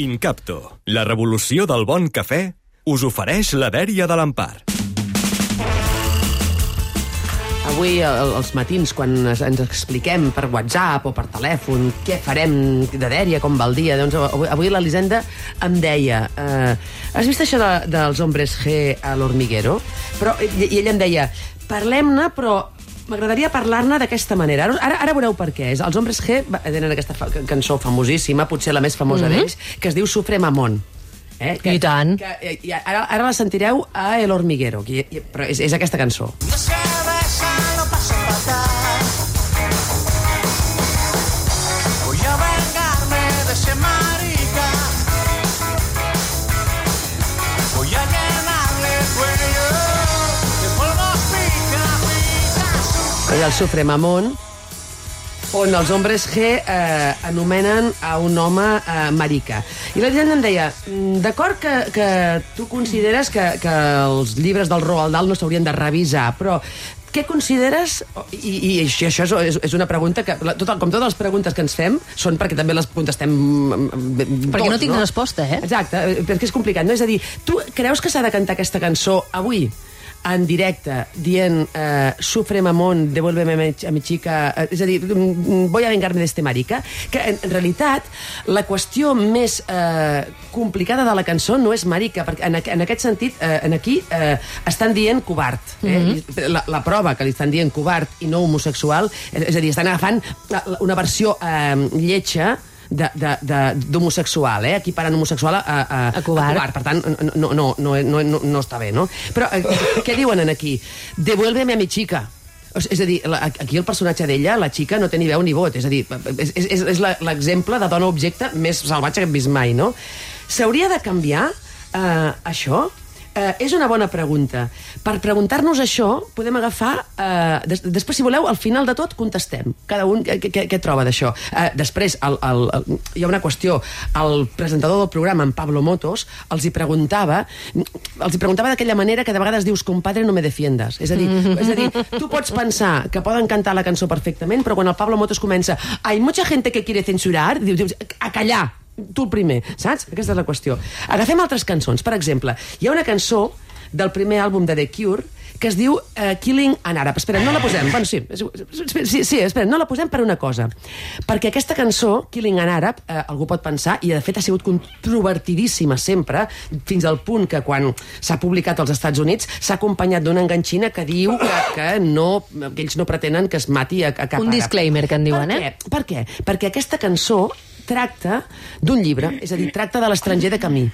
Incapto, la revolució del bon cafè, us ofereix la dèria de l'Empar. Avui, els matins, quan ens expliquem per WhatsApp o per telèfon què farem de dèria, com va el dia, doncs avui, avui l'Elisenda em deia eh, has vist això de, dels hombres G a l'hormiguero? Però, i, I ella em deia, parlem-ne, però m'agradaria parlar-ne d'aquesta manera. Ara, ara, ara veureu per què. És, els hombres G tenen aquesta fa cançó famosíssima, potser la més famosa mm -hmm. d'ells, que es diu Sufre Mamón. Eh? I tant. Que, i ara, ara la sentireu a El Hormiguero, que, i- però és, és aquesta cançó. No se pica. és el Sufre Mamón, on els hombres G eh, anomenen a un home eh, marica. I la gent em deia, "Mm, d'acord que, que tu consideres que, que els llibres del Roald Dahl no s'haurien de revisar, però què consideres... I, i això això és, és una pregunta que, tot, com totes les preguntes que ens fem, són perquè també les contestem mm, Perquè no tots, tinc resposta, eh? Exacte, eh, perquè és complicat, no? És a dir, tu creus que s'ha de cantar aquesta cançó avui? En directe, dient eh, sufre mamón, devuélveme a mi, chica... Eh, és a dir, mm, voy a vengarme d'este marica, que en, en realitat la qüestió més eh, complicada de la cançó no és marica, perquè en, en aquest sentit, eh, en aquí eh, estan dient covard. Eh? Mm -hmm. la, la prova que li estan dient covard i no homosexual, és, és a dir, estan agafant una versió eh, lletja de- de- de- d'homosexual, eh? equiparant homosexual a, a, A covard. Per tant, no, no, no, no, no, no està bé, no? Però eh, què diuen en aquí? Devuélveme a mi chica. És a dir, aquí el personatge d'ella, la xica, no té ni veu ni vot. És a dir, és, és, és l'exemple de dona objecte més salvatge que hem vist mai, no? S'hauria de canviar eh, això? Eh, és una bona pregunta. Per preguntar-nos això, podem agafar... Eh, des, després, si voleu, al final de tot, contestem. Cada un què, troba d'això. Eh, després, el, el, el, hi ha una qüestió. El presentador del programa, en Pablo Motos, els hi preguntava els hi preguntava d'aquella manera que de vegades dius compadre no me defiendas. És a dir, és a dir, tu pots pensar que poden cantar la cançó perfectament, però quan el Pablo Motos comença hay mucha gente que quiere censurar, dius, dius a callar, tu el primer, saps? Aquesta és la qüestió. Agafem altres cançons. Per exemple, hi ha una cançó del primer àlbum de The Cure que es diu uh, Killing an Arab. Espera, no la posem. Bueno, sí, sí, sí, espera, no la posem per una cosa. Perquè aquesta cançó, Killing an Arab, eh, algú pot pensar, i de fet ha sigut controvertidíssima sempre, fins al punt que quan s'ha publicat als Estats Units s'ha acompanyat d'una enganxina que diu que, que, no, que ells no pretenen que es mati a, a cap Un àrab. disclaimer que en diuen, per eh? Què? Per què? Perquè aquesta cançó tracta d'un llibre, és a dir, tracta de l'estranger de camí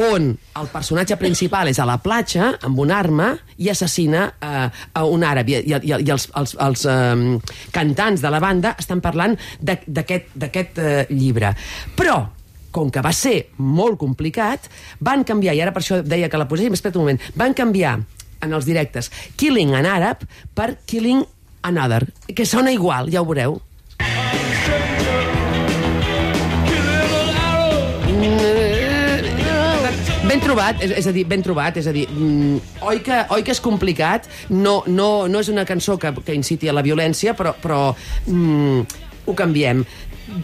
on el personatge principal és a la platja amb una arma i assassina eh, a un àrab i, i, i, els, els, els eh, cantants de la banda estan parlant d'aquest, eh, llibre però com que va ser molt complicat, van canviar, i ara per això deia que la poséssim, espera un moment, van canviar en els directes Killing an Arab per Killing Another, que sona igual, ja ho veureu. Ben trobat, és, és a dir, ben trobat, és a dir, mm, oi, que, oi que és complicat, no, no, no és una cançó que, que inciti a la violència, però, però mm, ho canviem.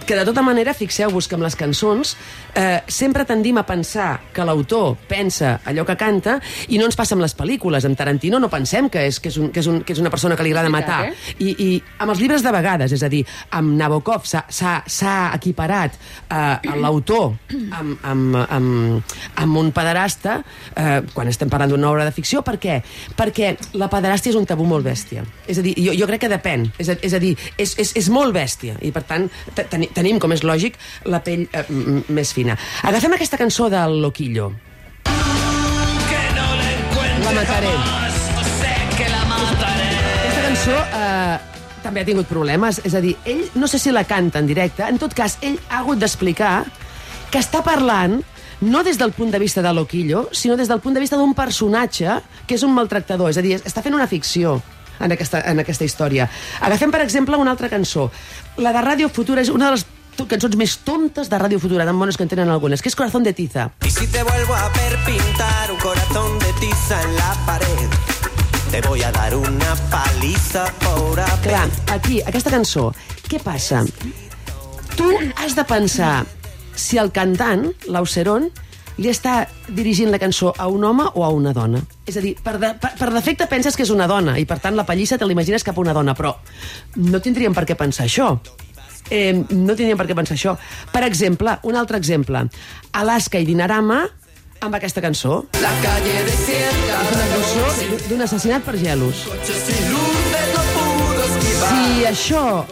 Que de tota manera, fixeu-vos que amb les cançons eh, sempre tendim a pensar que l'autor pensa allò que canta i no ens passa amb les pel·lícules. Amb Tarantino no pensem que és, que és, un, que és, un, que és una persona que li agrada matar. eh? I, I amb els llibres de vegades, és a dir, amb Nabokov s'ha- equiparat eh, l'autor amb, amb, amb, amb un pederasta eh, quan estem parlant d'una obra de ficció. Per què? Perquè la pederàstia és un tabú molt bèstia. És a dir, jo, jo crec que depèn. És a, és a dir, és, és, és molt bèstia i per tant te- teni- tenim, com és lògic, la pell eh, més fina. Agafem aquesta cançó del Loquillo. Que no la mataré. jamás, que la mataré. Aquesta cançó eh, també ha tingut problemes, és a dir, ell no sé si la canta en directe, en tot cas, ell ha hagut d'explicar que està parlant no des del punt de vista de Loquillo, sinó des del punt de vista d'un personatge que és un maltractador, és a dir, està fent una ficció en aquesta, en aquesta història. Agafem, per exemple, una altra cançó. La de Ràdio Futura és una de les cançons més tontes de Ràdio Futura, tan bones que en tenen algunes, que és Corazón de Tiza. Y si te vuelvo a ver pintar un corazón de tiza en la pared, te voy a dar una paliza por haber Clar, aquí, aquesta cançó, què passa? Tu has de pensar si el cantant, l'Auceron, li està dirigint la cançó a un home o a una dona. És a dir, per, de, per, per defecte penses que és una dona i, per tant, la pallissa te l'imagines cap a una dona, però no tindríem per què pensar això. Eh, no tindríem per què pensar això. Per exemple, un altre exemple. Alaska i Dinarama amb aquesta cançó. La calle desierta, És una cançó d'un assassinat per gelos. Si això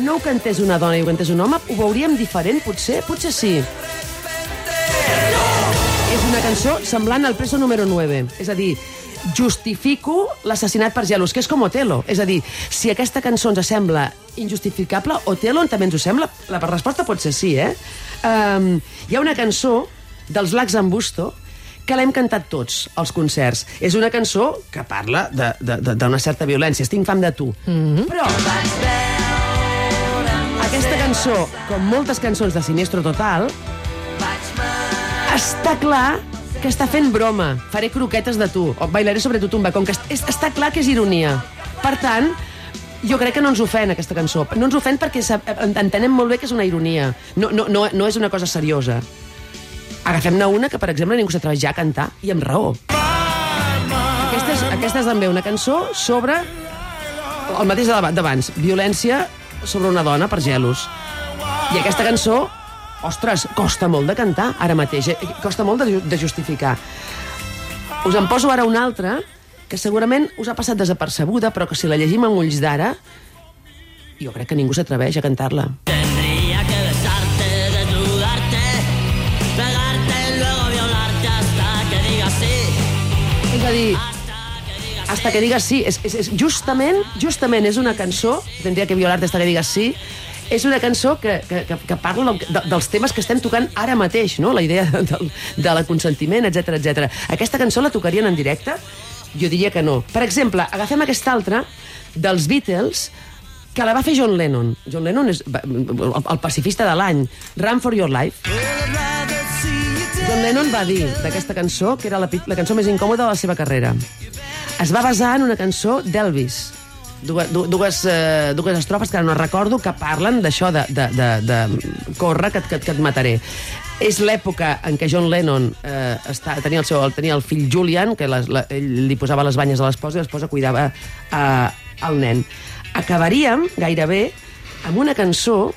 no ho cantés una dona i ho cantés un home, ho veuríem diferent, potser? Potser sí. Una cançó semblant al preso número 9. És a dir, justifico l'assassinat per gelos, que és com Otelo. És a dir, si aquesta cançó ens sembla injustificable, Otelo també ens ho sembla? La resposta pot ser sí, eh? Um, hi ha una cançó dels Blacks en Busto que l'hem cantat tots als concerts. És una cançó que parla d'una certa violència. Estic fam de tu. Mm -hmm. Però aquesta cançó, com moltes cançons de Sinistro Total, està clar que està fent broma. Faré croquetes de tu, o bailaré sobre tu tumba, com que est- està clar que és ironia. Per tant, jo crec que no ens ofèn aquesta cançó. No ens ofèn perquè entenem molt bé que és una ironia. No, no, no, no és una cosa seriosa. Agafem-ne una que, per exemple, ningú s'atreveix ja a cantar, i amb raó. Aquesta és, aquesta és també una cançó sobre el mateix d'abans, violència sobre una dona per gelos. I aquesta cançó, ostres, costa molt de cantar ara mateix, eh? costa molt de, de justificar. Us en poso ara una altra, que segurament us ha passat desapercebuda, però que si la llegim amb ulls d'ara, jo crec que ningú s'atreveix a cantar-la. Tendría que besarte, desnudarte, pegarte, luego violarte hasta que digas sí. És a dir, hasta que digues sí. És, és, és justament, justament és una cançó, tindria que violar-te hasta que digues sí, és una cançó que, que, que, que parla del, de, dels temes que estem tocant ara mateix, no? la idea del, de la consentiment, etc etc. Aquesta cançó la tocarien en directe? Jo diria que no. Per exemple, agafem aquesta altra dels Beatles, que la va fer John Lennon. John Lennon és el, pacifista de l'any. Run for your life. John Lennon va dir d'aquesta cançó que era la, la cançó més incòmoda de la seva carrera. Es va basar en una cançó d'Elvis, dues, du- dues, eh, dues estrofes que ara no recordo que parlen d'això de, de, de, de corre que, que, que et mataré. És l'època en què John Lennon eh, està, tenia, el seu, tenia el fill Julian, que les, la, ell li posava les banyes a l'esposa i l'esposa cuidava eh, el nen. Acabaríem gairebé amb una cançó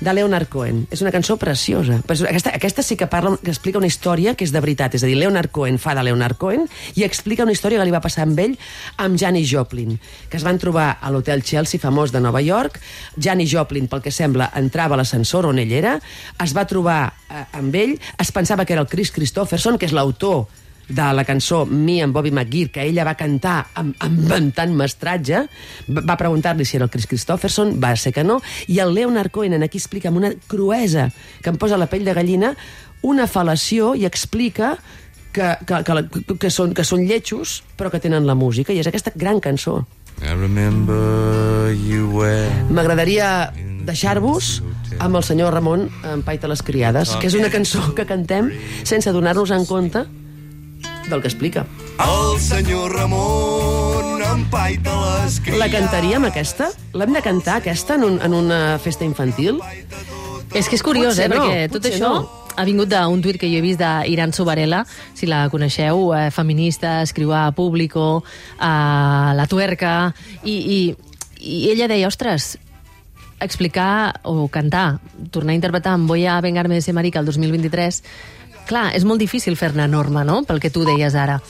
de Leonard Cohen. És una cançó preciosa. Aquesta, aquesta sí que parla, que explica una història que és de veritat. És a dir, Leonard Cohen fa de Leonard Cohen i explica una història que li va passar amb ell amb Janis Joplin, que es van trobar a l'hotel Chelsea famós de Nova York. Janis Joplin, pel que sembla, entrava a l'ascensor on ell era, es va trobar eh, amb ell, es pensava que era el Chris Christopherson, que és l'autor de la cançó Me and Bobby McGee, que ella va cantar amb, amb tant mestratge, va preguntar-li si era el Chris Christopherson, va ser que no, i el Leonard Cohen en aquí explica amb una cruesa que em posa la pell de gallina una fal·lació i explica que, que, que, la- que, són, que són lletjos però que tenen la música, i és aquesta gran cançó. M'agradaria deixar-vos amb el senyor Ramon en Paita les criades, que és una cançó que cantem sense donar-nos en compte del que explica. El senyor Ramon empaita les La cantaríem, aquesta? L'hem de cantar, aquesta, en, un, en una festa infantil? És que és curiós, Potser eh? no, perquè tot això no. ha vingut d'un tuit que jo he vist d'Iran Sobarela, si la coneixeu, eh, feminista, escriu a Público, a La Tuerca, i, i, i ella deia, ostres, explicar o cantar, tornar a interpretar en Voy a vengarme de ser marica el 2023, clar, és molt difícil fer-ne norma, no?, pel que tu deies ara.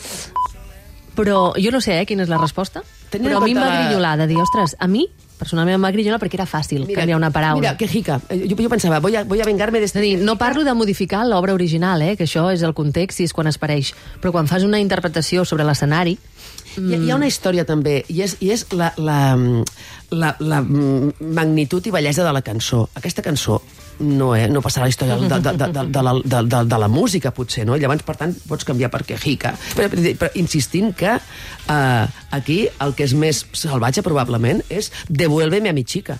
Però jo no sé eh, quina és la resposta, Tenint però a mi em va la- grillolar de dir, ostres, a mi personalment em va grillolar perquè era fàcil canviar una paraula. Mira, que jica. Eh, Jo, jo pensava, voy a, voy a vengarme de... És dir, no parlo de modificar l'obra original, eh, que això és el context i és quan es pareix, però quan fas una interpretació sobre l'escenari... Hi, hi ha una història també, i és, i és la, la, la, la magnitud i bellesa de la cançó. Aquesta cançó no, eh, no passarà la història de, de, de, de, de, la, de, de, de la música, potser, no? Llavors, per tant, pots canviar per quejica. Però, però, insistint que eh, aquí el que és més salvatge, probablement, és devuélveme a mi chica.